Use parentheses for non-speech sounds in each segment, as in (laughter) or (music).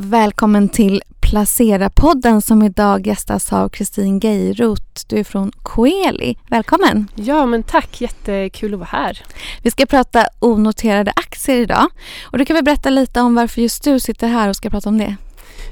Välkommen till Placera-podden som idag gästas av Kristin Geiroth. Du är från Coeli. Välkommen! Ja, men tack. Jättekul att vara här. Vi ska prata onoterade aktier idag. Och du kan väl berätta lite om varför just du sitter här och ska prata om det?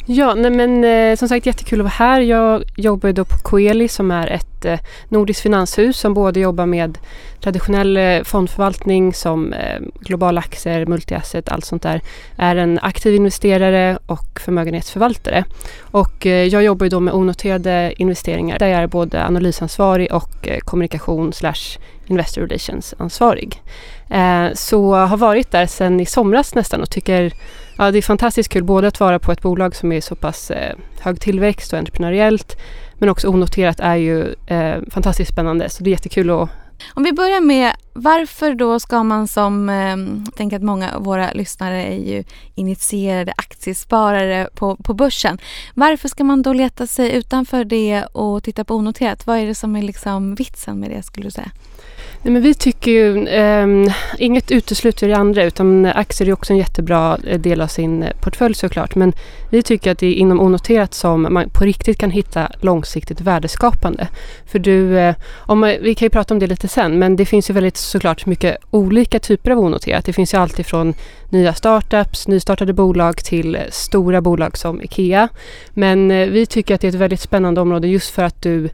Ja, nej men eh, som sagt jättekul att vara här. Jag jobbar då på Coeli som är ett eh, nordiskt finanshus som både jobbar med traditionell eh, fondförvaltning som eh, globala aktier, multiasset, allt sånt där. Är en aktiv investerare och förmögenhetsförvaltare. Och eh, jag jobbar då med onoterade investeringar där jag är både analysansvarig och eh, kommunikation slash investor relations ansvarig. Eh, så har varit där sedan i somras nästan och tycker Ja, det är fantastiskt kul både att vara på ett bolag som är så pass eh, hög tillväxt och entreprenöriellt men också onoterat är ju eh, fantastiskt spännande. Så det är jättekul att om vi börjar med varför då ska man som, eh, tänker att många av våra lyssnare är ju initierade aktiesparare på, på börsen. Varför ska man då leta sig utanför det och titta på onoterat? Vad är det som är liksom vitsen med det skulle du säga? Nej, men vi tycker ju, eh, inget utesluter det andra utan aktier är också en jättebra eh, del av sin eh, portfölj såklart. Men vi tycker att det är inom onoterat som man på riktigt kan hitta långsiktigt värdeskapande. För du, eh, om, eh, vi kan ju prata om det lite sen, men det finns ju väldigt såklart mycket olika typer av onoterat. Det finns ju allt ifrån nya startups, nystartade bolag till eh, stora bolag som IKEA. Men eh, vi tycker att det är ett väldigt spännande område just för att du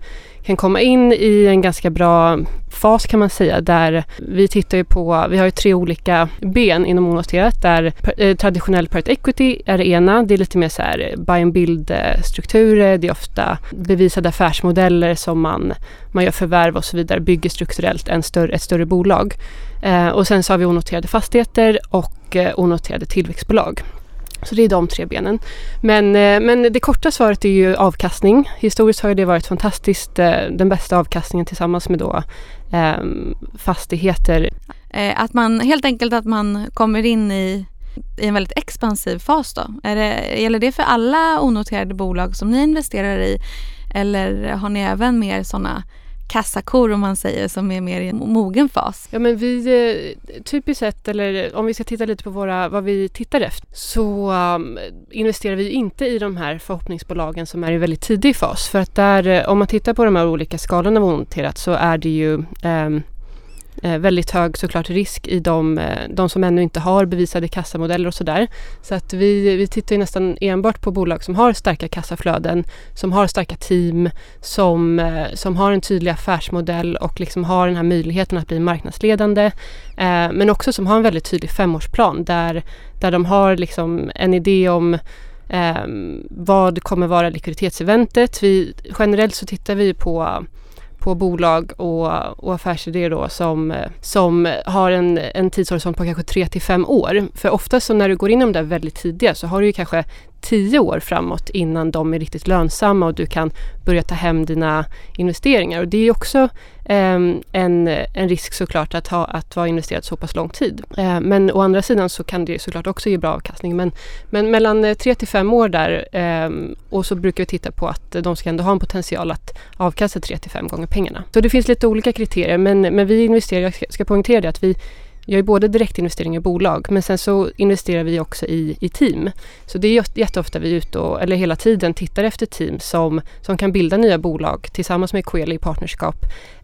kan komma in i en ganska bra fas kan man säga där vi tittar ju på, vi har ju tre olika ben inom onoterat där eh, traditionell private equity är det ena, det är lite mer så här buy and build strukturer, det är ofta bevisade affärsmodeller som man, man gör förvärv och så vidare, bygger strukturellt en större, ett större bolag. Eh, och sen så har vi onoterade fastigheter och eh, onoterade tillväxtbolag. Så det är de tre benen. Men, eh, men det korta svaret är ju avkastning. Historiskt har det varit fantastiskt, eh, den bästa avkastningen tillsammans med då ehm, eh, fastigheter. Att man helt enkelt att man kommer in i, i en väldigt expansiv fas då? Är det, gäller det för alla onoterade bolag som ni investerar i? Eller har ni även mer sådana kassakor om man säger som är mer i en mogen fas? Ja men vi eh, typiskt sett eller om vi ska titta lite på våra, vad vi tittar efter så um, investerar vi inte i de här förhoppningsbolagen som är i väldigt tidig fas för att där eh, om man tittar på de här olika skalorna vi noterat så är det ju um, Eh, väldigt hög såklart risk i de, eh, de som ännu inte har bevisade kassamodeller och sådär. Så att vi, vi tittar nästan enbart på bolag som har starka kassaflöden, som har starka team, som, eh, som har en tydlig affärsmodell och liksom har den här möjligheten att bli marknadsledande. Eh, men också som har en väldigt tydlig femårsplan där, där de har liksom en idé om eh, vad kommer vara likviditetseventet. Vi, generellt så tittar vi på på bolag och, och affärsidéer då som, som har en, en tidshorisont på kanske 3 till 5 år. För ofta så när du går in i de där väldigt tidiga så har du ju kanske tio år framåt innan de är riktigt lönsamma och du kan börja ta hem dina investeringar. Och det är också eh, en, en risk såklart att, ha, att vara investerad så pass lång tid. Eh, men å andra sidan så kan det såklart också ge bra avkastning. Men, men mellan eh, tre till fem år där eh, och så brukar vi titta på att de ska ändå ha en potential att avkasta tre till fem gånger pengarna. Så det finns lite olika kriterier men, men vi investerar, jag ska, ska poängtera det att vi jag är både direktinvestering i bolag men sen så investerar vi också i, i team. Så det är jätteofta vi är ute och, eller hela tiden tittar efter team som, som kan bilda nya bolag tillsammans med Coeli i partnerskap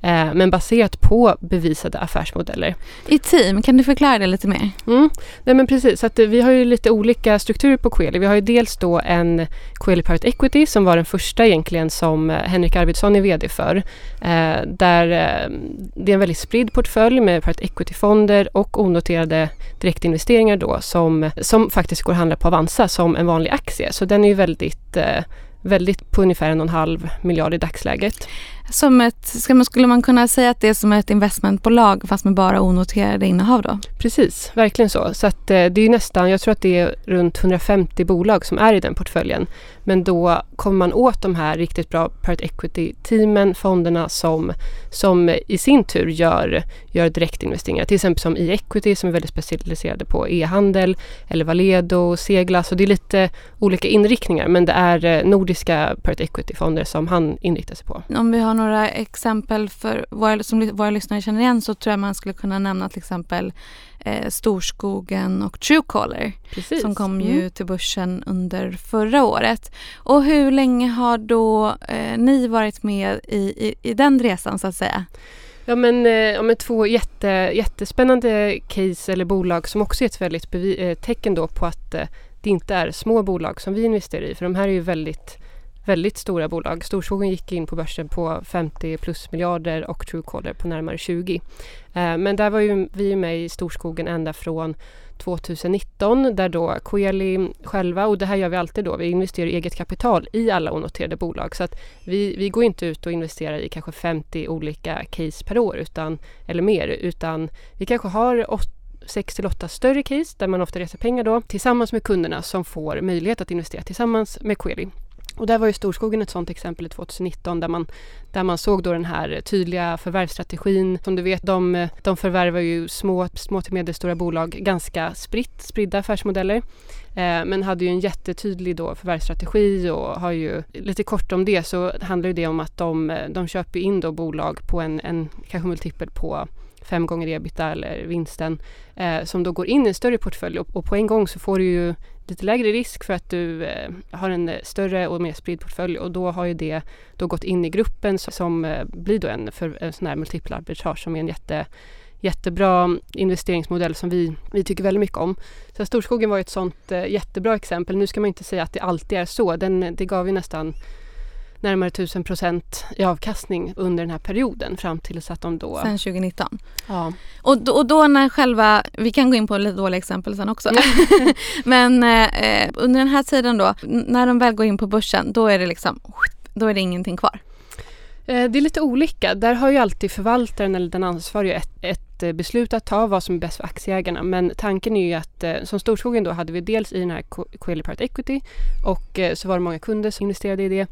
eh, men baserat på bevisade affärsmodeller. I team, kan du förklara det lite mer? Mm. Nej men precis, att vi har ju lite olika strukturer på Coeli. Vi har ju dels då en Coeli Private Equity som var den första egentligen som Henrik Arvidsson är VD för. Eh, där eh, det är en väldigt spridd portfölj med private equity-fonder och onoterade direktinvesteringar då som, som faktiskt går att handla på Avanza som en vanlig aktie. Så den är ju väldigt, eh, väldigt på ungefär en och en halv miljard i dagsläget. Som ett, ska man, skulle man kunna säga att det är som ett investmentbolag fast med bara onoterade innehav då? Precis, verkligen så. Så att, eh, det är nästan, jag tror att det är runt 150 bolag som är i den portföljen. Men då kommer man åt de här riktigt bra private equity-teamen, fonderna som, som i sin tur gör, gör direktinvesteringar. Till exempel som e-equity som är väldigt specialiserade på e-handel eller Valedo, Segla. Så det är lite olika inriktningar men det är eh, nordiska private equity-fonder som han inriktar sig på. Om vi har några exempel för våra, som våra lyssnare känner igen så tror jag man skulle kunna nämna till exempel eh, Storskogen och Truecaller Precis. som kom ju mm. till börsen under förra året. Och hur länge har då eh, ni varit med i, i, i den resan så att säga? Ja men, eh, ja, men två jätte, jättespännande case eller bolag som också är ett väldigt eh, tecken då på att eh, det inte är små bolag som vi investerar i. För de här är ju väldigt, väldigt stora bolag. Storskogen gick in på börsen på 50 plus miljarder och Truecaller på närmare 20. Eh, men där var ju vi med i Storskogen ända från 2019 där då Coeli själva, och det här gör vi alltid då, vi investerar eget kapital i alla onoterade bolag. Så att vi, vi går inte ut och investerar i kanske 50 olika case per år utan, eller mer utan vi kanske har 6 till 8 större case där man ofta reser pengar då tillsammans med kunderna som får möjlighet att investera tillsammans med Coeli. Och där var ju Storskogen ett sådant exempel 2019 där man, där man såg då den här tydliga förvärvsstrategin. Som du vet, de, de förvärvar ju små, små till medelstora bolag ganska spritt, spridda affärsmodeller. Eh, men hade ju en jättetydlig då förvärvsstrategi och har ju lite kort om det så handlar det om att de, de köper in då bolag på en, en kanske multipel på fem gånger ebita eller vinsten eh, som då går in i en större portfölj och, och, på en gång så får du ju lite lägre risk för att du eh, har en eh, större och mer spridd portfölj och då har ju det då gått in i gruppen som eh, blir då en, för, en sån här multipelarbitrage som är en jätte jättebra investeringsmodell som vi, vi tycker väldigt mycket om. Så Storskogen var ett sånt eh, jättebra exempel. Nu ska man inte säga att det alltid är så. Den, det gav ju nästan närmare 1000 procent i avkastning under den här perioden fram till att de då... Sen 2019? Ja. Och då, och då när själva, vi kan gå in på lite dåliga exempel sen också. (laughs) Men eh, under den här tiden då, när de väl går in på börsen, då är det liksom, då är det ingenting kvar? Eh, det är lite olika. Där har ju alltid förvaltaren eller den ansvariga ett, ett ett eh, beslut att ta vad som är bäst för aktieägarna. Men tanken är ju att eh, som Storskogen då hade vi dels i den här Coeli Private Equity och eh, så var det många kunder som investerade i det.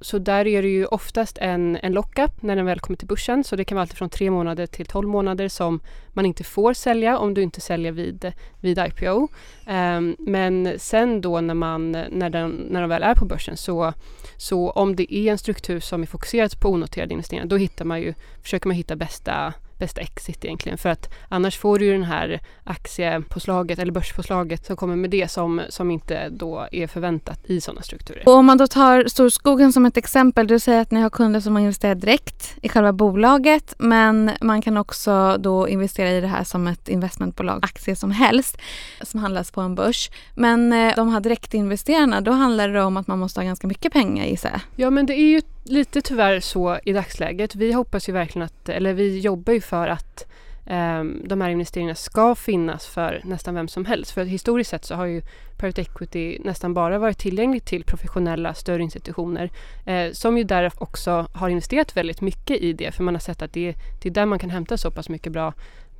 Så där är det ju oftast en, en lockup när den väl kommer till börsen. Så det kan vara allt från tre månader till tolv månader som man inte får sälja om du inte säljer vid, vid IPO. Ehm, men sen då när, man, när, den, när de väl är på börsen så, så om det är en struktur som är fokuserad på onoterade investeringar då hittar man ju, försöker man hitta bästa bästa exit egentligen. För att annars får du ju den här aktiepåslaget eller börspåslaget som kommer med det som, som inte då är förväntat i sådana strukturer. Och om man då tar Storskogen som ett exempel. Du säger att ni har kunder som har investerat direkt i själva bolaget men man kan också då investera i det här som ett investmentbolag, aktier som helst som handlas på en börs. Men eh, de här direktinvesterarna, då handlar det om att man måste ha ganska mycket pengar gissar jag? Ja men det är ju lite tyvärr så i dagsläget. Vi hoppas ju verkligen att, eller vi jobbar ju för att eh, de här investeringarna ska finnas för nästan vem som helst. För historiskt sett så har ju private equity nästan bara varit tillgängligt till professionella större institutioner eh, som ju där också har investerat väldigt mycket i det för man har sett att det, det är där man kan hämta så pass mycket bra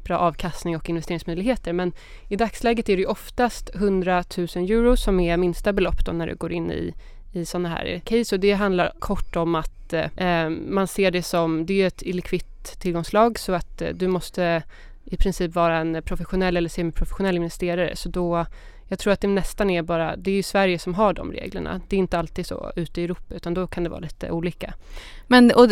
bra avkastning och investeringsmöjligheter. Men i dagsläget är det ju oftast 100 000 euro som är minsta belopp då när du går in i, i sådana här case. Och det handlar kort om att eh, man ser det som, det är ett illikvitt tillgångslag så att eh, du måste i princip vara en professionell eller semiprofessionell investerare. Så då, jag tror att det nästan är bara, det är ju Sverige som har de reglerna. Det är inte alltid så ute i Europa utan då kan det vara lite olika. Men och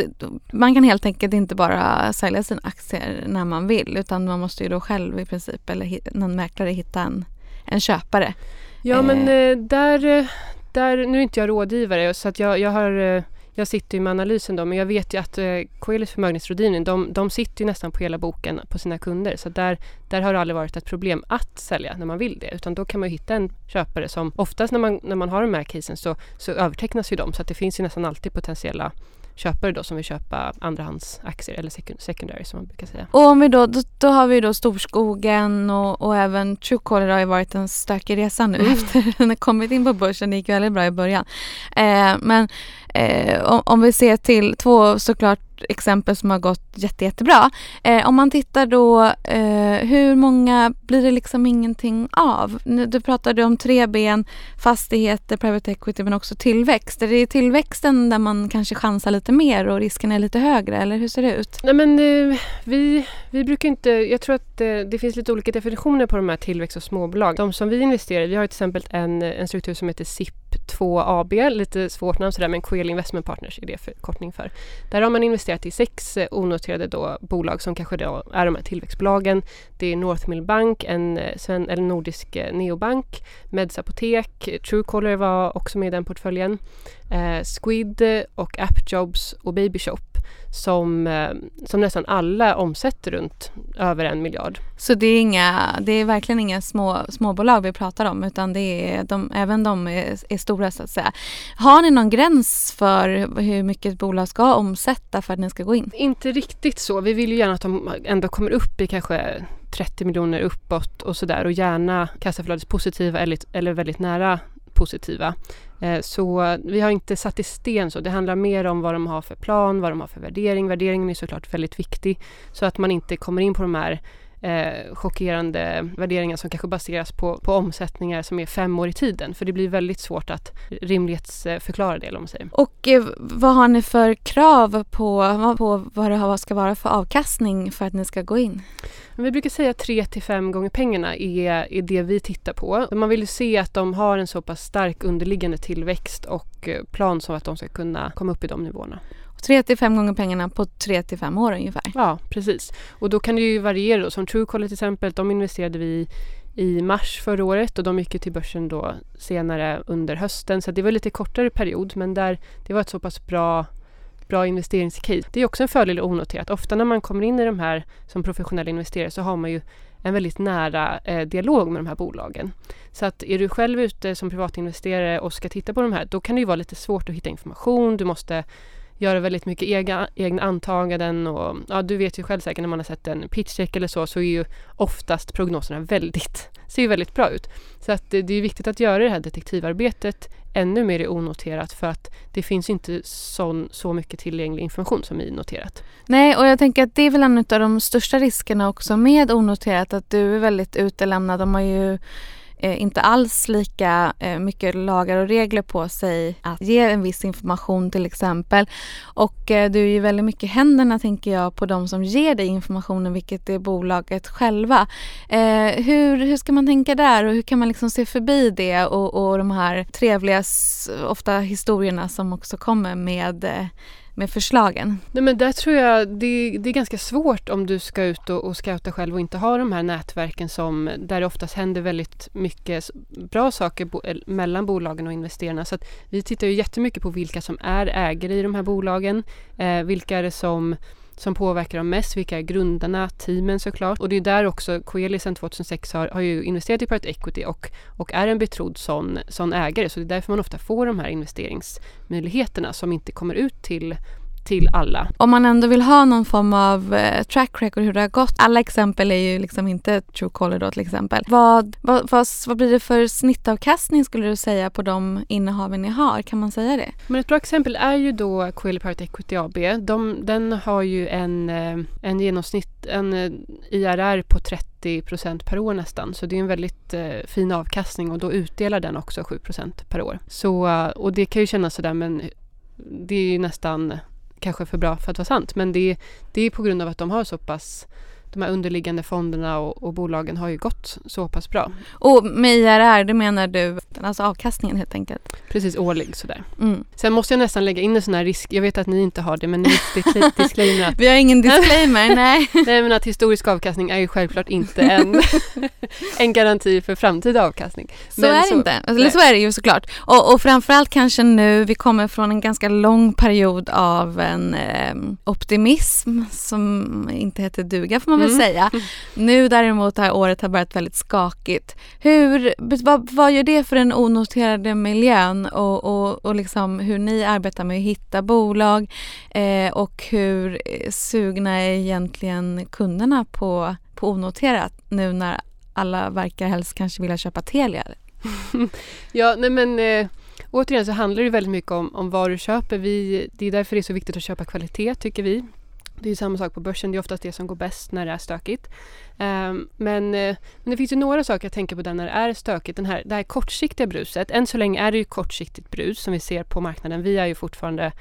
man kan helt enkelt inte bara sälja sina aktier när man vill utan man måste ju då själv i princip eller någon mäklare hitta en, en köpare. Ja men eh, eh där, där, nu är inte jag rådgivare så att jag, jag har eh, jag sitter ju med analysen då, men jag vet ju att eh, Coelis förmögenhetsrådgivning, de, de sitter ju nästan på hela boken på sina kunder. Så där, där har det aldrig varit ett problem att sälja när man vill det. Utan då kan man hitta en köpare som oftast när man, när man har de här casen så, så övertecknas ju de. Så att det finns ju nästan alltid potentiella köpare då som vill köpa andrahandsaktier eller secondary som man brukar säga. Och om vi då, då, då har vi då Storskogen och, och även Truecaller har ju varit en stökig resa nu mm. efter att den har kommit in på börsen. Det gick väldigt bra i början. Eh, men eh, om, om, vi ser till två såklart exempel som har gått jätte, jättebra. Eh, om man tittar då, eh, hur många blir det liksom ingenting av? Du pratade om tre ben, fastigheter, private equity men också tillväxt. Är det tillväxten där man kanske chansar lite mer och risken är lite högre eller hur ser det ut? Nej men eh, vi, vi brukar inte, jag tror att eh, det finns lite olika definitioner på de här tillväxt och småbolag. De som vi investerar i, vi har till exempel en, en struktur som heter SIP 2 AB, lite svårt namn sådär men Coel Investment Partners är det förkortning för. Där har man investerat i sex eh, onoterade då bolag som kanske då är de här tillväxtbolagen. Det är Northmill Bank, en, eh, sven, eller nordisk eh, neobank, Meds Apotek, Truecaller var också med i den portföljen, eh, Squid och AppJobs och Babyshop som, eh, som nästan alla omsätter runt över en miljard. Så det är, inga, det är verkligen inga små, småbolag vi pratar om utan det är de, även de är, är, stora så att säga. Har ni någon gräns för hur mycket ett bolag ska omsätta för att ni ska gå in? Inte riktigt så. Vi vill ju gärna att de ändå kommer upp i kanske 30 miljoner uppåt och sådär och gärna kassaflödespositiva eller, eller väldigt nära positiva. Eh, så vi har inte satt i sten så. Det handlar mer om vad de har för plan, vad de har för värdering. Värderingen är såklart väldigt viktig så att man inte kommer in på de här eh, chockerande värderingar som kanske baseras på, på omsättningar som är fem år i tiden. För det blir väldigt svårt att rimlighetsförklara det. Om man säger. Och eh, vad har ni för krav på, på vad det ska vara för avkastning för att ni ska gå in? Vi brukar säga 3 till 5 gånger pengarna är, är det vi tittar på. Man vill se att de har en så pass stark underliggande tillväxt och eh, plan så att de ska kunna komma upp i de nivåerna. 3 till 5 gånger pengarna på 3 till 5 år ungefär. Ja, precis. Och då kan det ju variera. Då. Som Truecaller till exempel, de investerade vi i mars förra året och de gick till börsen då senare under hösten. Så det var lite kortare period men där, det var ett så pass bra bra investeringscase. Det är också en fördel onoterat. Ofta när man kommer in i de här som professionell investerare så har man ju en väldigt nära eh, dialog med de här bolagen. Så att är du själv ute som privatinvesterare och ska titta på de här, då kan det ju vara lite svårt att hitta information. Du måste göra väldigt mycket egna, egna antaganden och ja, du vet ju själv säkert när man har sett en pitchcheck eller så så är ju oftast prognoserna väldigt, (laughs) ser ju väldigt bra ut. Så att det, det är viktigt att göra det här detektivarbetet ännu mer i onoterat för att det finns inte sån, så mycket tillgänglig information som i noterat. Nej, och jag tänker att det är väl en av de största riskerna också med onoterat att du är väldigt utelämnad. De har ju eh, inte alls lika eh, mycket lagar och regler på sig att ge en viss information till exempel. Och eh, du är ju väldigt mycket händerna tänker jag på de som ger dig informationen vilket är bolaget själva. Eh, hur, hur ska man tänka där och hur kan man liksom se förbi det och, och de här trevliga ofta historierna som också kommer med eh, med förslagen? Nej, men där tror jag det, det är ganska svårt om du ska ut och, och scouta själv och inte ha de här nätverken som där det oftast händer väldigt mycket bra saker bo, mellan bolagen och investerarna. Så vi tittar ju jättemycket på vilka som är ägare i de här bolagen. Eh, vilka är det som som påverkar dem mest, vilka är grundarna, teamen såklart. Och det är där också Coeli sedan 2006 har, har ju investerat i private equity och, och är en betrodd sån, sån ägare. Så det är därför man ofta får de här investeringsmöjligheterna som inte kommer ut till till alla. Om man ändå vill ha någon form av eh, track record hur det har gått. Alla exempel är ju liksom inte Truecaller då till exempel. Vad, vad, vad, vad, blir det för snittavkastning skulle du säga på de innehaven ni har? Kan man säga det? Men ett bra exempel är ju då Coeli Private Equity AB. De, den har ju en, eh, en genomsnitt, en eh, IRR på 30 procent per år nästan. Så det är en väldigt eh, fin avkastning och då utdelar den också 7 procent per år. Så, och det kan ju kännas sådär men det är ju nästan kanske för bra för att vara sant. Men det, det är på grund av att de har så pass de här underliggande fonderna och, och, bolagen har ju gått så pass bra. Och med IRR, det menar du alltså avkastningen helt enkelt? Precis, årlig sådär. Mm. Sen måste jag nästan lägga in en sån här risk, jag vet att ni inte har det men ni (laughs) disclaimer Vi har ingen disclaimer, (laughs) nej. nej men att historisk avkastning är ju självklart inte en, (laughs) en garanti för framtida avkastning. Så men är det så, inte, eller så är det ju såklart. Och, och framförallt kanske nu, vi kommer från en ganska lång period av en eh, optimism som inte heter duga får man väl mm. (laughs) säga. Nu däremot det här året har börjat väldigt skakigt. Hur, vad, vad gör det för den onoterade miljön och, och, och liksom hur ni arbetar med att hitta bolag eh, och hur sugna är egentligen kunderna på, på onoterat nu när alla verkar helst kanske vilja köpa Telia? (laughs) ja, nej men eh återigen så handlar det väldigt mycket om, om vad du köper. Vi, det är därför det är så viktigt att köpa kvalitet tycker vi. Det är samma sak på börsen, det är oftast det som går bäst när det är stökigt. Um, men, eh, men det finns ju några saker jag tänker på där när det är stökigt. Den här, det här kortsiktiga bruset, än så länge är det ju kortsiktigt brus som vi ser på marknaden. Vi är ju fortfarande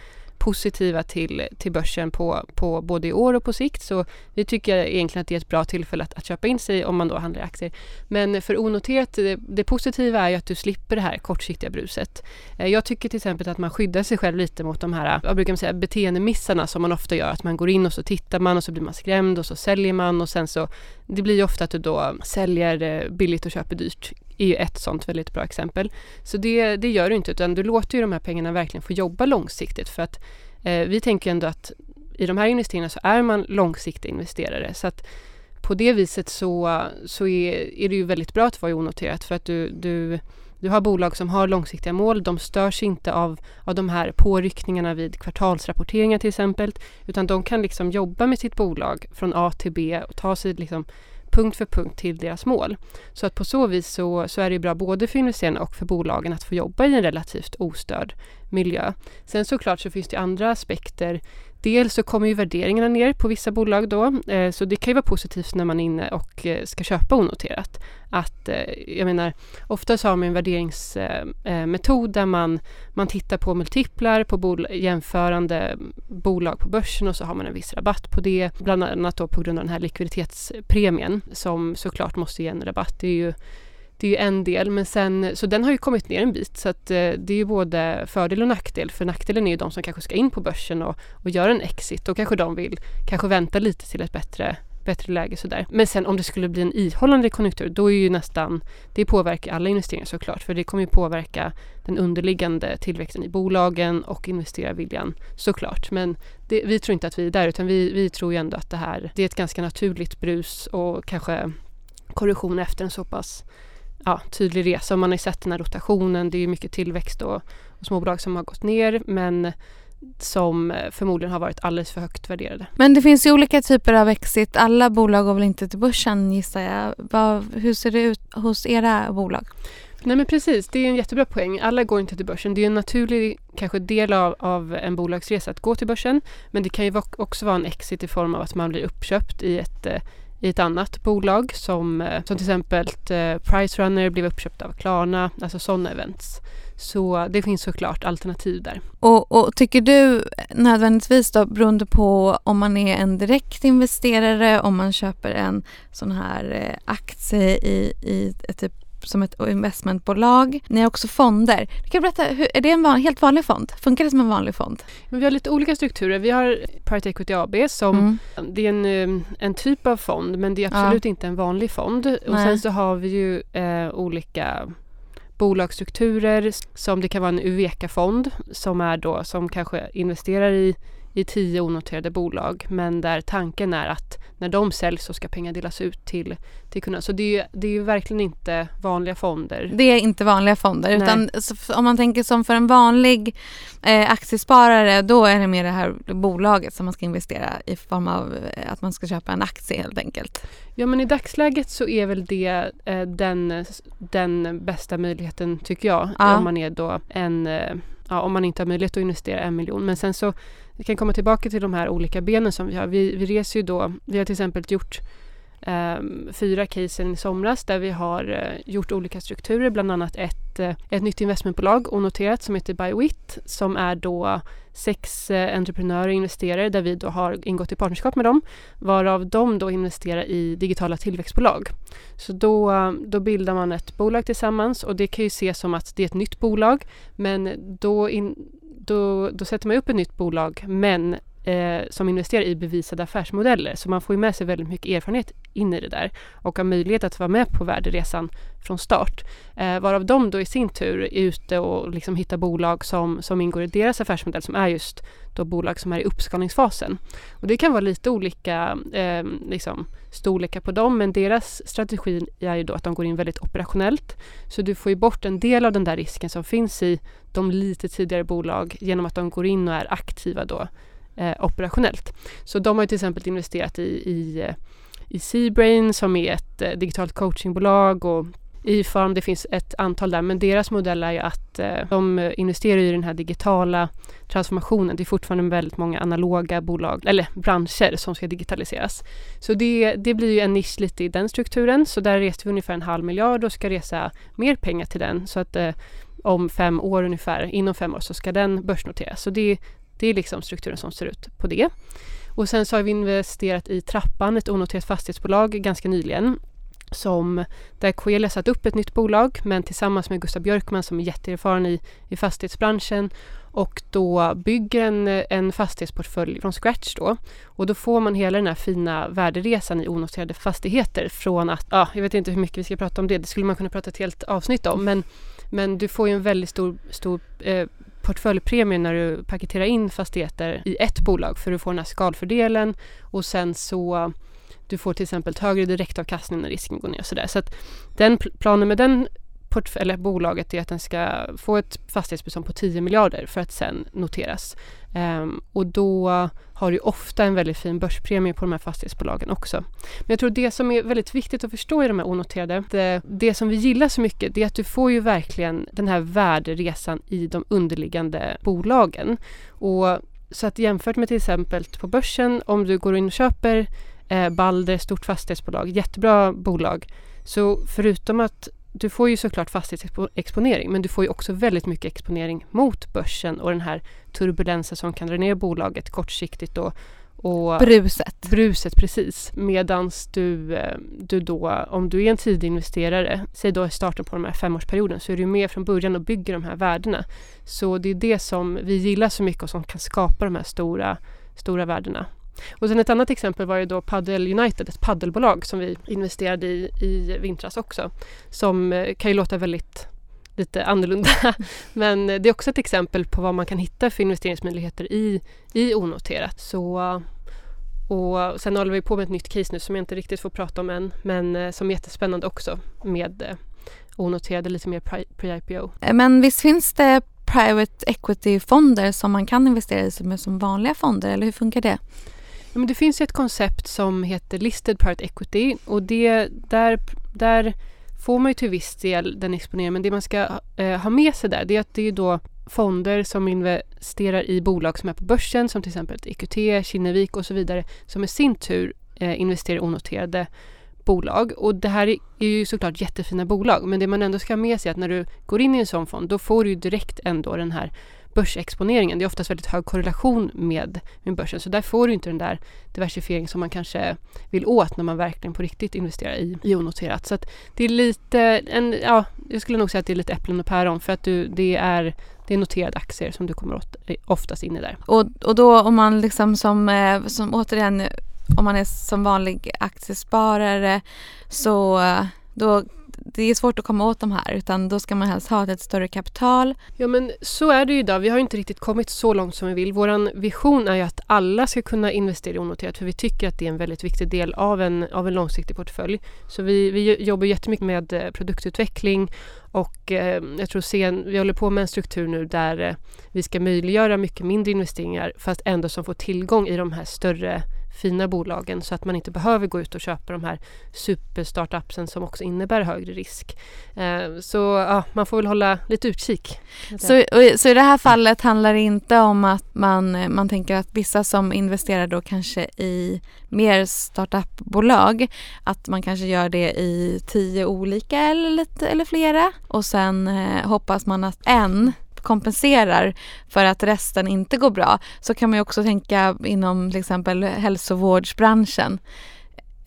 positiva till, till börsen på, på både i år och på sikt. Så vi tycker egentligen att det är ett bra tillfälle att, att köpa in sig om man då handlar i aktier. Men för onoterat, det, det positiva är ju att du slipper det här kortsiktiga bruset. Eh, jag tycker till exempel att man skyddar sig själv lite mot de här, vad brukar man säga, beteendemissarna som man ofta gör. Att man går in och så tittar man och så blir man skrämd och så säljer man och sen så, det blir ju ofta att du då säljer eh, billigt och köper dyrt är ju ett sånt väldigt bra exempel. Så det, det gör du inte utan du låter ju de här pengarna verkligen få jobba långsiktigt för att eh, vi tänker ändå att i de här investeringarna så är man långsiktiga investerare så att på det viset så, så är, är det ju väldigt bra att vara onoterat för att du, du, du har bolag som har långsiktiga mål. De störs inte av, av de här påryckningarna vid kvartalsrapporteringar till exempel utan de kan liksom jobba med sitt bolag från A till B och ta sig liksom punkt för punkt till deras mål. Så att på så vis så, så är det bra både för investerarna och för bolagen att få jobba i en relativt ostörd miljö. Sen såklart så finns det andra aspekter Dels så kommer ju värderingarna ner på vissa bolag då, eh, så det kan ju vara positivt när man är inne och eh, ska köpa onoterat. Att, eh, jag menar, ofta så har man en värderingsmetod där man, man tittar på multiplar på bol jämförande bolag på börsen och så har man en viss rabatt på det. Bland annat då på grund av den här likviditetspremien som såklart måste ge en rabatt. Det är ju det är ju en del, men sen, så den har ju kommit ner en bit så att eh, det är ju både fördel och nackdel. För nackdelen är ju de som kanske ska in på börsen och, och göra en exit. Då kanske de vill kanske vänta lite till ett bättre bättre läge sådär. Men sen om det skulle bli en ihållande konjunktur då är ju nästan, det påverkar alla investeringar såklart för det kommer ju påverka den underliggande tillväxten i bolagen och investerarviljan såklart. Men det, vi tror inte att vi är där utan vi, vi tror ju ändå att det här, det är ett ganska naturligt brus och kanske korrektion efter en så pass ja, tydlig resa. Man har ju sett den här rotationen. Det är mycket tillväxt och, och småbolag som har gått ner men som förmodligen har varit alldeles för högt värderade. Men det finns ju olika typer av exit. Alla bolag går väl inte till börsen gissar jag. Vad, hur ser det ut hos era bolag? Nej men precis, det är en jättebra poäng. Alla går inte till börsen. Det är en naturlig kanske del av, av en bolagsresa att gå till börsen. Men det kan ju också vara en exit i form av att man blir uppköpt i ett eh, i ett annat bolag som, eh, som till exempel eh, Price Pricerunner blev uppköpt av Klarna, alltså sådana events. Så det finns såklart alternativ där. Och, och, tycker du nödvändigtvis då beroende på om man är en direkt investerare, om man köper en sån här eh, aktie i, i ett typ som ett investmentbolag. Ni har också fonder. Du kan berätta, hur, är det en van, helt vanlig fond? Funkar det som en vanlig fond? Men vi har lite olika strukturer. Vi har Private Equity AB som mm. det är en, eh, en typ av fond men det är absolut ja. inte en vanlig fond. Nej. Och sen så har vi ju eh, olika bolagsstrukturer som det kan vara en UVEKA-fond som är då som kanske investerar i i tio onoterade bolag men där tanken är att när de säljs så ska pengar delas ut till, till kunderna. Så det är, ju, det är ju verkligen inte vanliga fonder. Det är inte vanliga fonder Nej. utan om man tänker som för en vanlig eh, aktiesparare då är det mer det här bolaget som man ska investera i form av eh, att man ska köpa en aktie helt enkelt. Ja men i dagsläget så är väl det eh, den, den bästa möjligheten tycker jag ja. om man är då en eh, ja, om man inte har möjlighet att investera en miljon. Men sen så vi kan komma tillbaka till de här olika benen som vi har. Vi, vi reser ju då, vi har till exempel gjort eh, fyra casen i somras där vi har eh, gjort olika strukturer, bland annat ett, eh, ett nytt investmentbolag onoterat som heter Bywit som är då sex eh, entreprenörer och investerare där vi då har ingått i partnerskap med dem varav de då investerar i digitala tillväxtbolag. Så då, då bildar man ett bolag tillsammans och det kan ju ses som att det är ett nytt bolag men då, in, då, då sätter man upp ett nytt bolag men eh, som investerar i bevisade affärsmodeller. Så man får ju med sig väldigt mycket erfarenhet in i det där och har möjlighet att vara med på värderesan från start. Eh, varav de då i sin tur är ute och liksom hittar bolag som, som ingår i deras affärsmodell som är just då bolag som är i uppskalningsfasen. Och det kan vara lite olika eh, liksom, storlekar på dem men deras strategi är ju då att de går in väldigt operationellt. Så du får ju bort en del av den där risken som finns i de lite tidigare bolag genom att de går in och är aktiva då eh, operationellt. Så de har till exempel investerat i, i, eh, i Seabrain som är ett eh, digitalt coachingbolag och E-farm, det finns ett antal där, men deras modell är ju att eh, de eh, investerar i den här digitala transformationen. Det är fortfarande väldigt många analoga bolag, eller branscher som ska digitaliseras. Så det, det blir ju en nisch lite i den strukturen, så där reste vi ungefär en halv miljard och ska resa mer pengar till den. Så att eh, om fem år ungefär, inom fem år, så ska den börsnoteras. Så det, det är liksom strukturen som ser ut på det. Och sen så har vi investerat i Trappan, ett onoterat fastighetsbolag, ganska nyligen som där Coelia satt upp ett nytt bolag men tillsammans med Gustav Björkman som är jätteerfaren i, i fastighetsbranschen och då bygger en, en fastighetsportfölj från scratch då. Och då får man hela den här fina värderesan i onoterade fastigheter från att, ja, jag vet inte hur mycket vi ska prata om det, det skulle man kunna prata ett helt avsnitt om, men, men du får ju en väldigt stor, stor eh, portföljpremie när du paketerar in fastigheter i ett bolag för du får den här skalfördelen och sen så du får till exempel högre direktavkastning när risken går ner och sådär. Så att den planen med den eller bolaget är att den ska få ett fastighetsbestånd på 10 miljarder för att sen noteras. Um, och då har du ofta en väldigt fin börspremie på de här fastighetsbolagen också. Men jag tror det som är väldigt viktigt att förstå i de här onoterade, det, det som vi gillar så mycket, det är att du får ju verkligen den här värderesan i de underliggande bolagen. Och så att jämfört med till exempel på börsen, om du går in och köper eh, Balder, stort fastighetsbolag, jättebra bolag. Så förutom att du får ju såklart fastighetsexponering men du får ju också väldigt mycket exponering mot börsen och den här turbulensen som kan dra ner bolaget kortsiktigt då. Och bruset. Bruset, precis. Medans du, eh, du då, om du är en tidig investerare, säg då i starten på den här femårsperioden, så är du med från början och bygger de här värdena. Så det är det som vi gillar så mycket och som kan skapa de här stora, stora värdena. Och sen ett annat exempel var ju då Paddle United, ett paddelbolag som vi investerade i i vintras också. Som eh, kan ju låta väldigt lite annorlunda. (laughs) Men det är också ett exempel på vad man kan hitta för investeringsmöjligheter i, i onoterat. Så, och sen håller vi på med ett nytt case nu som jag inte riktigt får prata om än men eh, som är jättespännande också med eh, onoterade, lite mer pre-IPO. Men visst finns det private equity-fonder som man kan investera i som, är som vanliga fonder eller hur funkar det? Ja, men det finns ett koncept som heter Listed Private Equity och det, där, där får man ju till viss del den exponeringen men det man ska eh, ha med sig där det är att det är då fonder som investerar i bolag som är på börsen som till exempel EQT, Kinnevik och så vidare som i sin tur eh, investerar i onoterade bolag. Och det här är ju såklart jättefina bolag men det man ändå ska ha med sig är att när du går in i en sån fond då får du direkt ändå den här börsexponeringen. Det är oftast väldigt hög korrelation med, med börsen så där får du inte den där diversifiering som man kanske vill åt när man verkligen på riktigt investerar i, i onoterat. Så att det är lite, en, ja, jag skulle nog säga att det är lite äpplen och päron för att du, det är det är noterade aktier som du kommer åt, eh, oftast in i där. Och, och då om man liksom som, eh, som återigen om man är som vanlig aktiesparare så eh, då det är svårt att komma åt de här utan då ska man helst ha ett större kapital. Ja men så är det ju idag. Vi har inte riktigt kommit så långt som vi vill. Vår vision är ju att alla ska kunna investera i onoterat för vi tycker att det är en väldigt viktig del av en, av en långsiktig portfölj. Så vi, vi jobbar jättemycket med eh, produktutveckling och eh, jag tror sen, vi håller på med en struktur nu där eh, vi ska möjliggöra mycket mindre investeringar fast ändå som får tillgång i de här större fina bolagen så att man inte behöver gå ut och köpa de här superstartupsen som också innebär högre risk. Eh, så ja, man får väl hålla lite utkik. Så, så i det här fallet handlar det inte om att man, eh, man tänker att vissa som investerar då kanske i mer startupbolag att man kanske gör det i tio olika eller, lite, eller flera och sen eh, hoppas man att en kompenserar för att resten inte går bra så kan man ju också tänka inom till exempel hälsovårdsbranschen.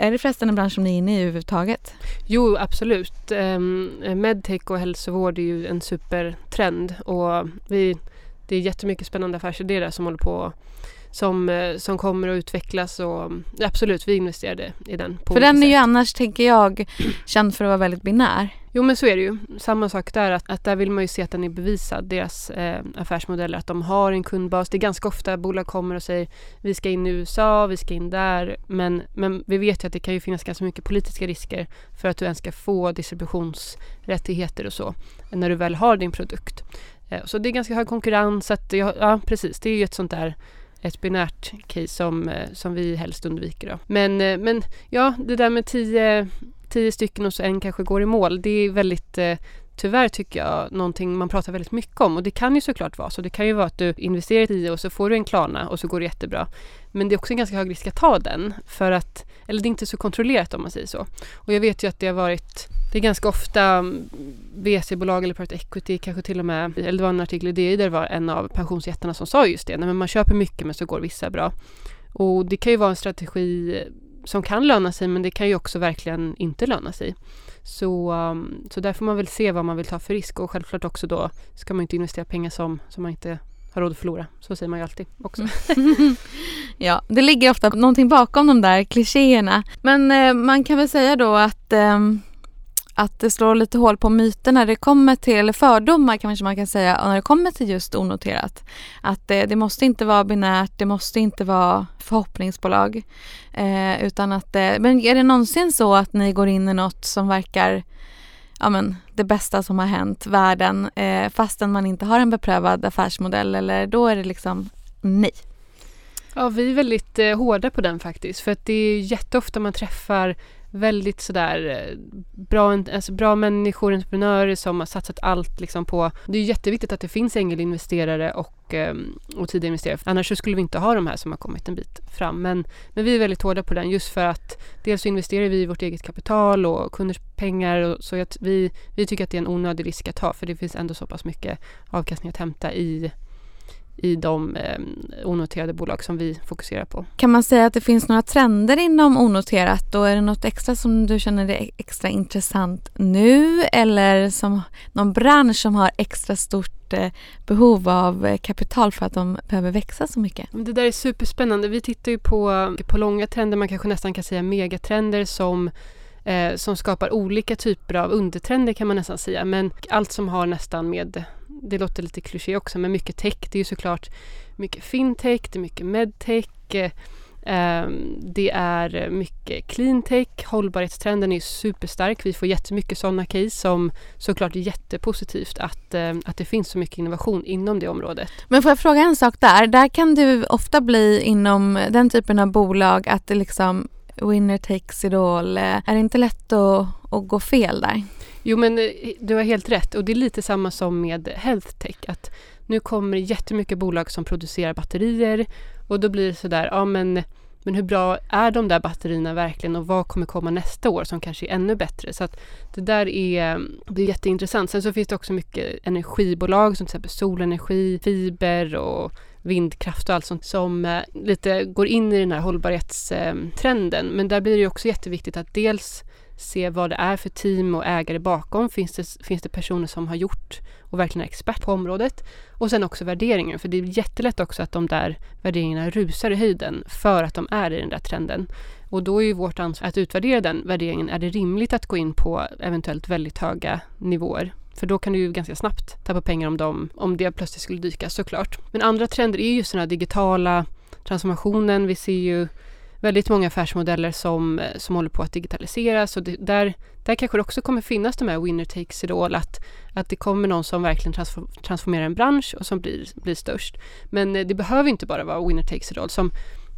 Är det förresten en bransch som ni är inne i överhuvudtaget? Jo, absolut. Ehm, medtech och hälsovård är ju en supertrend och vi, det är jättemycket spännande affärsidéer där som håller på som, eh, som kommer att utvecklas och absolut, vi investerade i den. för den är sätt. ju annars, tänker jag, (clears throat) känd för att vara väldigt binär. Jo men så är det ju. Samma sak där, att, att där vill man ju se att den är bevisad, deras eh, affärsmodeller, att de har en kundbas. Det är ganska ofta bolag kommer och säger vi ska in i USA, vi ska in där. Men, men vi vet ju att det kan ju finnas ganska mycket politiska risker för att du ens ska få distributionsrättigheter och så när du väl har din produkt. Eh, så det är ganska hög konkurrens. Att, ja precis, det är ju ett sånt där ett binärt case som, eh, som vi helst undviker. Då. Men, eh, men ja, det där med tio, tio stycken och så en kanske går i mål. Det är väldigt eh, tyvärr tycker jag någonting man pratar väldigt mycket om och det kan ju såklart vara så. Det kan ju vara att du investerar i tio och så får du en Klarna och så går det jättebra. Men det är också en ganska hög risk att ta den för att, eller det är inte så kontrollerat om man säger så. Och jag vet ju att det har varit det är ganska ofta mm, VC-bolag eller private equity, kanske till och med, eller det var en artikel i DI där det var en av pensionsjättarna som sa just det, nej men man köper mycket men så går vissa bra. Och det kan ju vara en strategi som kan löna sig men det kan ju också verkligen inte löna sig. Så, mm, så där får man väl se vad man vill ta för risk och självklart också då ska man inte investera pengar som, som man inte har råd att förlora. Så säger man ju alltid också. Mm. (laughs) ja, det ligger ofta någonting bakom de där klichéerna. Men eh, man kan väl säga då att eh, att det slår lite hål på myten när det kommer till fördomar kanske man kan säga när det kommer till just onoterat. Att det, det måste inte vara binärt, det måste inte vara förhoppningsbolag. Eh, utan att eh, men är det någonsin så att ni går in i något som verkar ja, men, det bästa som har hänt världen eh, fastän man inte har en beprövad affärsmodell eller då är det liksom nej? Ja, vi är väldigt eh, hårda på den faktiskt för att det är jätteofta man träffar väldigt sådär eh, bra, alltså bra människor, entreprenörer som har satsat allt liksom på... Det är jätteviktigt att det finns ängelinvesterare och, ehm, och tidiga investerare. Annars skulle vi inte ha de här som har kommit en bit fram. Men, men vi är väldigt hårda på den just för att dels så investerar vi i vårt eget kapital och kunders pengar. Och så att vi, vi tycker att det är en onödig risk att ta för det finns ändå så pass mycket avkastning att hämta i i de eh, onoterade bolag som vi fokuserar på. Kan man säga att det finns några trender inom onoterat och är det något extra som du känner är extra intressant nu eller som någon bransch som har extra stort eh, behov av eh, kapital för att de behöver växa så mycket? Det där är superspännande. Vi tittar ju på, på långa trender, man kanske nästan kan säga megatrender som eh, som skapar olika typer av undertrender kan man nästan säga. Men allt som har nästan med det låter lite kliché också, men mycket tech. Det är ju såklart mycket fintech, det är mycket medtech. Eh, det är mycket cleantech. Hållbarhetstrenden är superstark. Vi får jättemycket sådana case som såklart är jättepositivt att, eh, att det finns så mycket innovation inom det området. Men får jag fråga en sak där? Där kan du ofta bli inom den typen av bolag att det liksom winner takes it all. Är det inte lätt att, att gå fel där? Jo men eh, du har helt rätt och det är lite samma som med health tech. Att nu kommer jättemycket bolag som producerar batterier och då blir det sådär, ja men, men hur bra är de där batterierna verkligen och vad kommer komma nästa år som kanske är ännu bättre? Så att det där är, det är jätteintressant. Sen så finns det också mycket energibolag som till exempel solenergi, fiber och vindkraft och allt sånt som eh, lite går in i den här hållbarhetstrenden. Men där blir det också jätteviktigt att dels se vad det är för team och ägare bakom. Finns det, finns det personer som har gjort och verkligen är expert på området? Och sen också värderingen, för det är jättelätt också att de där värderingarna rusar i höjden för att de är i den där trenden. Och då är ju vårt ansvar att utvärdera den värderingen. Är det rimligt att gå in på eventuellt väldigt höga nivåer? För då kan du ju ganska snabbt tappa pengar om, dem, om det plötsligt skulle dyka såklart. Men andra trender är just den här digitala transformationen. Vi ser ju väldigt många affärsmodeller som, eh, som håller på att digitaliseras och det, där, där kanske det också kommer finnas de här winner takes it all, att, att det kommer någon som verkligen transform, transformerar en bransch och som blir, blir störst. Men eh, det behöver inte bara vara winner takes it all. Som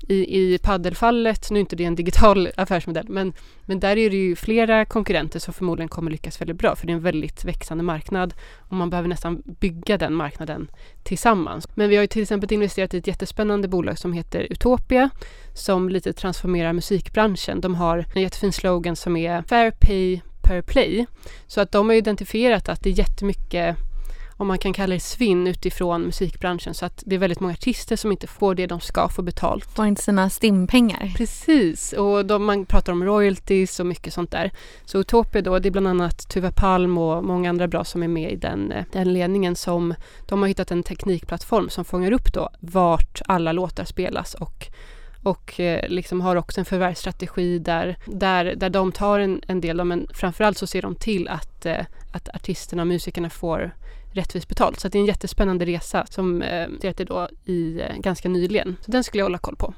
i, i paddelfallet, nu är inte det en digital (laughs) affärsmodell, men, men där är det ju flera konkurrenter som förmodligen kommer lyckas väldigt bra, för det är en väldigt växande marknad och man behöver nästan bygga den marknaden tillsammans. Men vi har ju till exempel investerat i ett jättespännande bolag som heter Utopia, som lite transformerar musikbranschen. De har en jättefin slogan som är Fair Pay Per Play. Så att de har identifierat att det är jättemycket om man kan kalla det svinn utifrån musikbranschen så att det är väldigt många artister som inte får det de ska få betalt. Får inte sina stimpengar. Precis, och de, man pratar om royalties och mycket sånt där. Så Utopia då, det är bland annat Tuva Palm och många andra bra som är med i den, eh, den ledningen som de har hittat en teknikplattform som fångar upp då vart alla låtar spelas och och eh, liksom har också en förvärvsstrategi där, där, där de tar en, en del, men framförallt så ser de till att, eh, att artisterna och musikerna får rättvist betalt. Så det är en jättespännande resa som eh, det då i eh, ganska nyligen. Så den skulle jag hålla koll på.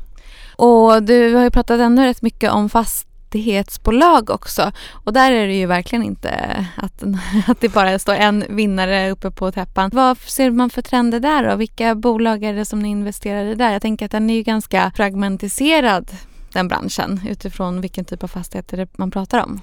Och du har ju pratat ännu rätt mycket om fastighetsbolag också. Och där är det ju verkligen inte att, (laughs) att det bara står en vinnare uppe på täppan. Vad ser man för trender där då? Vilka bolag är det som ni investerar i där? Jag tänker att den är ju ganska fragmentiserad den branschen utifrån vilken typ av fastigheter man pratar om.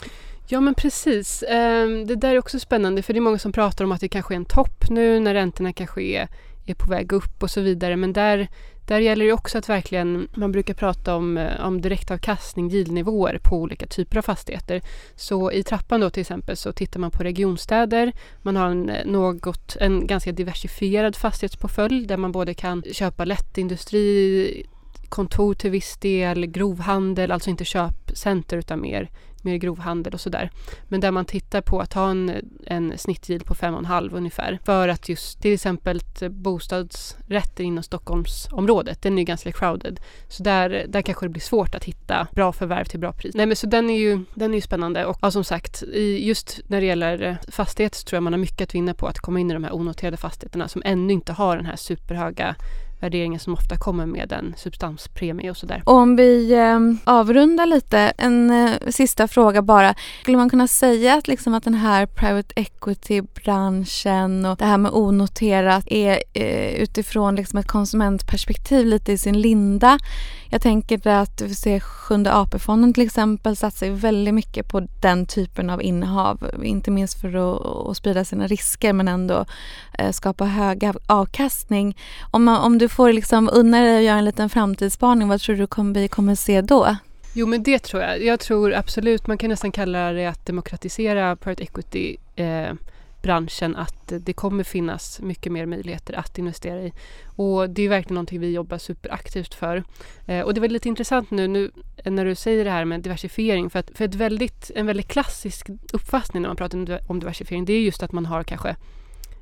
Ja men precis. Ehm, det där är också spännande för det är många som pratar om att det kanske är en topp nu när räntorna kanske är, är på väg upp och så vidare. Men där, där gäller det också att verkligen, man brukar prata om, eh, om direktavkastning, yieldnivåer på olika typer av fastigheter. Så i trappan då till exempel så tittar man på regionstäder. Man har en, eh, något, en ganska diversifierad fastighetsportfölj där man både kan köpa lättindustri, kontor till viss del, grovhandel, alltså inte köpcenter utan mer mer grovhandel och sådär. Men där man tittar på att ha en, en snittyield på 5,5 ungefär. För att just till exempel bostadsrätter inom Stockholmsområdet, den är ju ganska crowded. Så där, där kanske det blir svårt att hitta bra förvärv till bra pris. Nej men så den är ju, den är ju spännande och ja, som sagt just när det gäller fastigheter så tror jag man har mycket att vinna på att komma in i de här onoterade fastigheterna som ännu inte har den här superhöga värderingar som ofta kommer med en substanspremie och sådär. Om vi eh, avrundar lite, en eh, sista fråga bara. Skulle man kunna säga att, liksom att den här private equity-branschen och det här med onoterat är eh, utifrån liksom ett konsumentperspektiv lite i sin linda? Jag tänker att vi ser Sjunde AP-fonden till exempel satsar väldigt mycket på den typen av innehav. Inte minst för att, att sprida sina risker men ändå eh, skapa hög avkastning. Om, om du får liksom unna dig att göra en liten framtidsspaning, vad tror du kommer, vi kommer se då? Jo men det tror jag. Jag tror absolut, man kan nästan kalla det att demokratisera private equity eh, branschen att det kommer finnas mycket mer möjligheter att investera i. Och det är verkligen någonting vi jobbar superaktivt för. Eh, och det var lite intressant nu, nu när du säger det här med diversifiering för att för ett väldigt, en väldigt klassisk uppfattning när man pratar om diversifiering det är just att man har kanske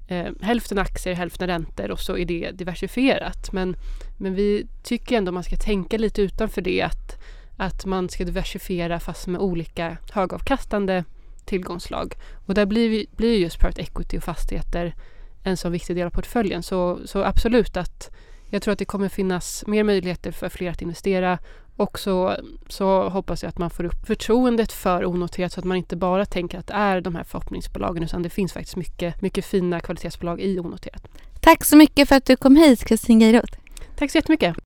eh, hälften aktier, hälften räntor och så är det diversifierat. Men, men vi tycker ändå man ska tänka lite utanför det att, att man ska diversifiera fast med olika högavkastande tillgångslag. Och där blir, blir just private equity och fastigheter en så viktig del av portföljen. Så, så absolut att jag tror att det kommer finnas mer möjligheter för fler att investera och så, så hoppas jag att man får upp förtroendet för onoterat så att man inte bara tänker att det är de här förhoppningsbolagen utan det finns faktiskt mycket, mycket fina kvalitetsbolag i onoterat. Tack så mycket för att du kom hit Kristin Geiroth. Tack så jättemycket.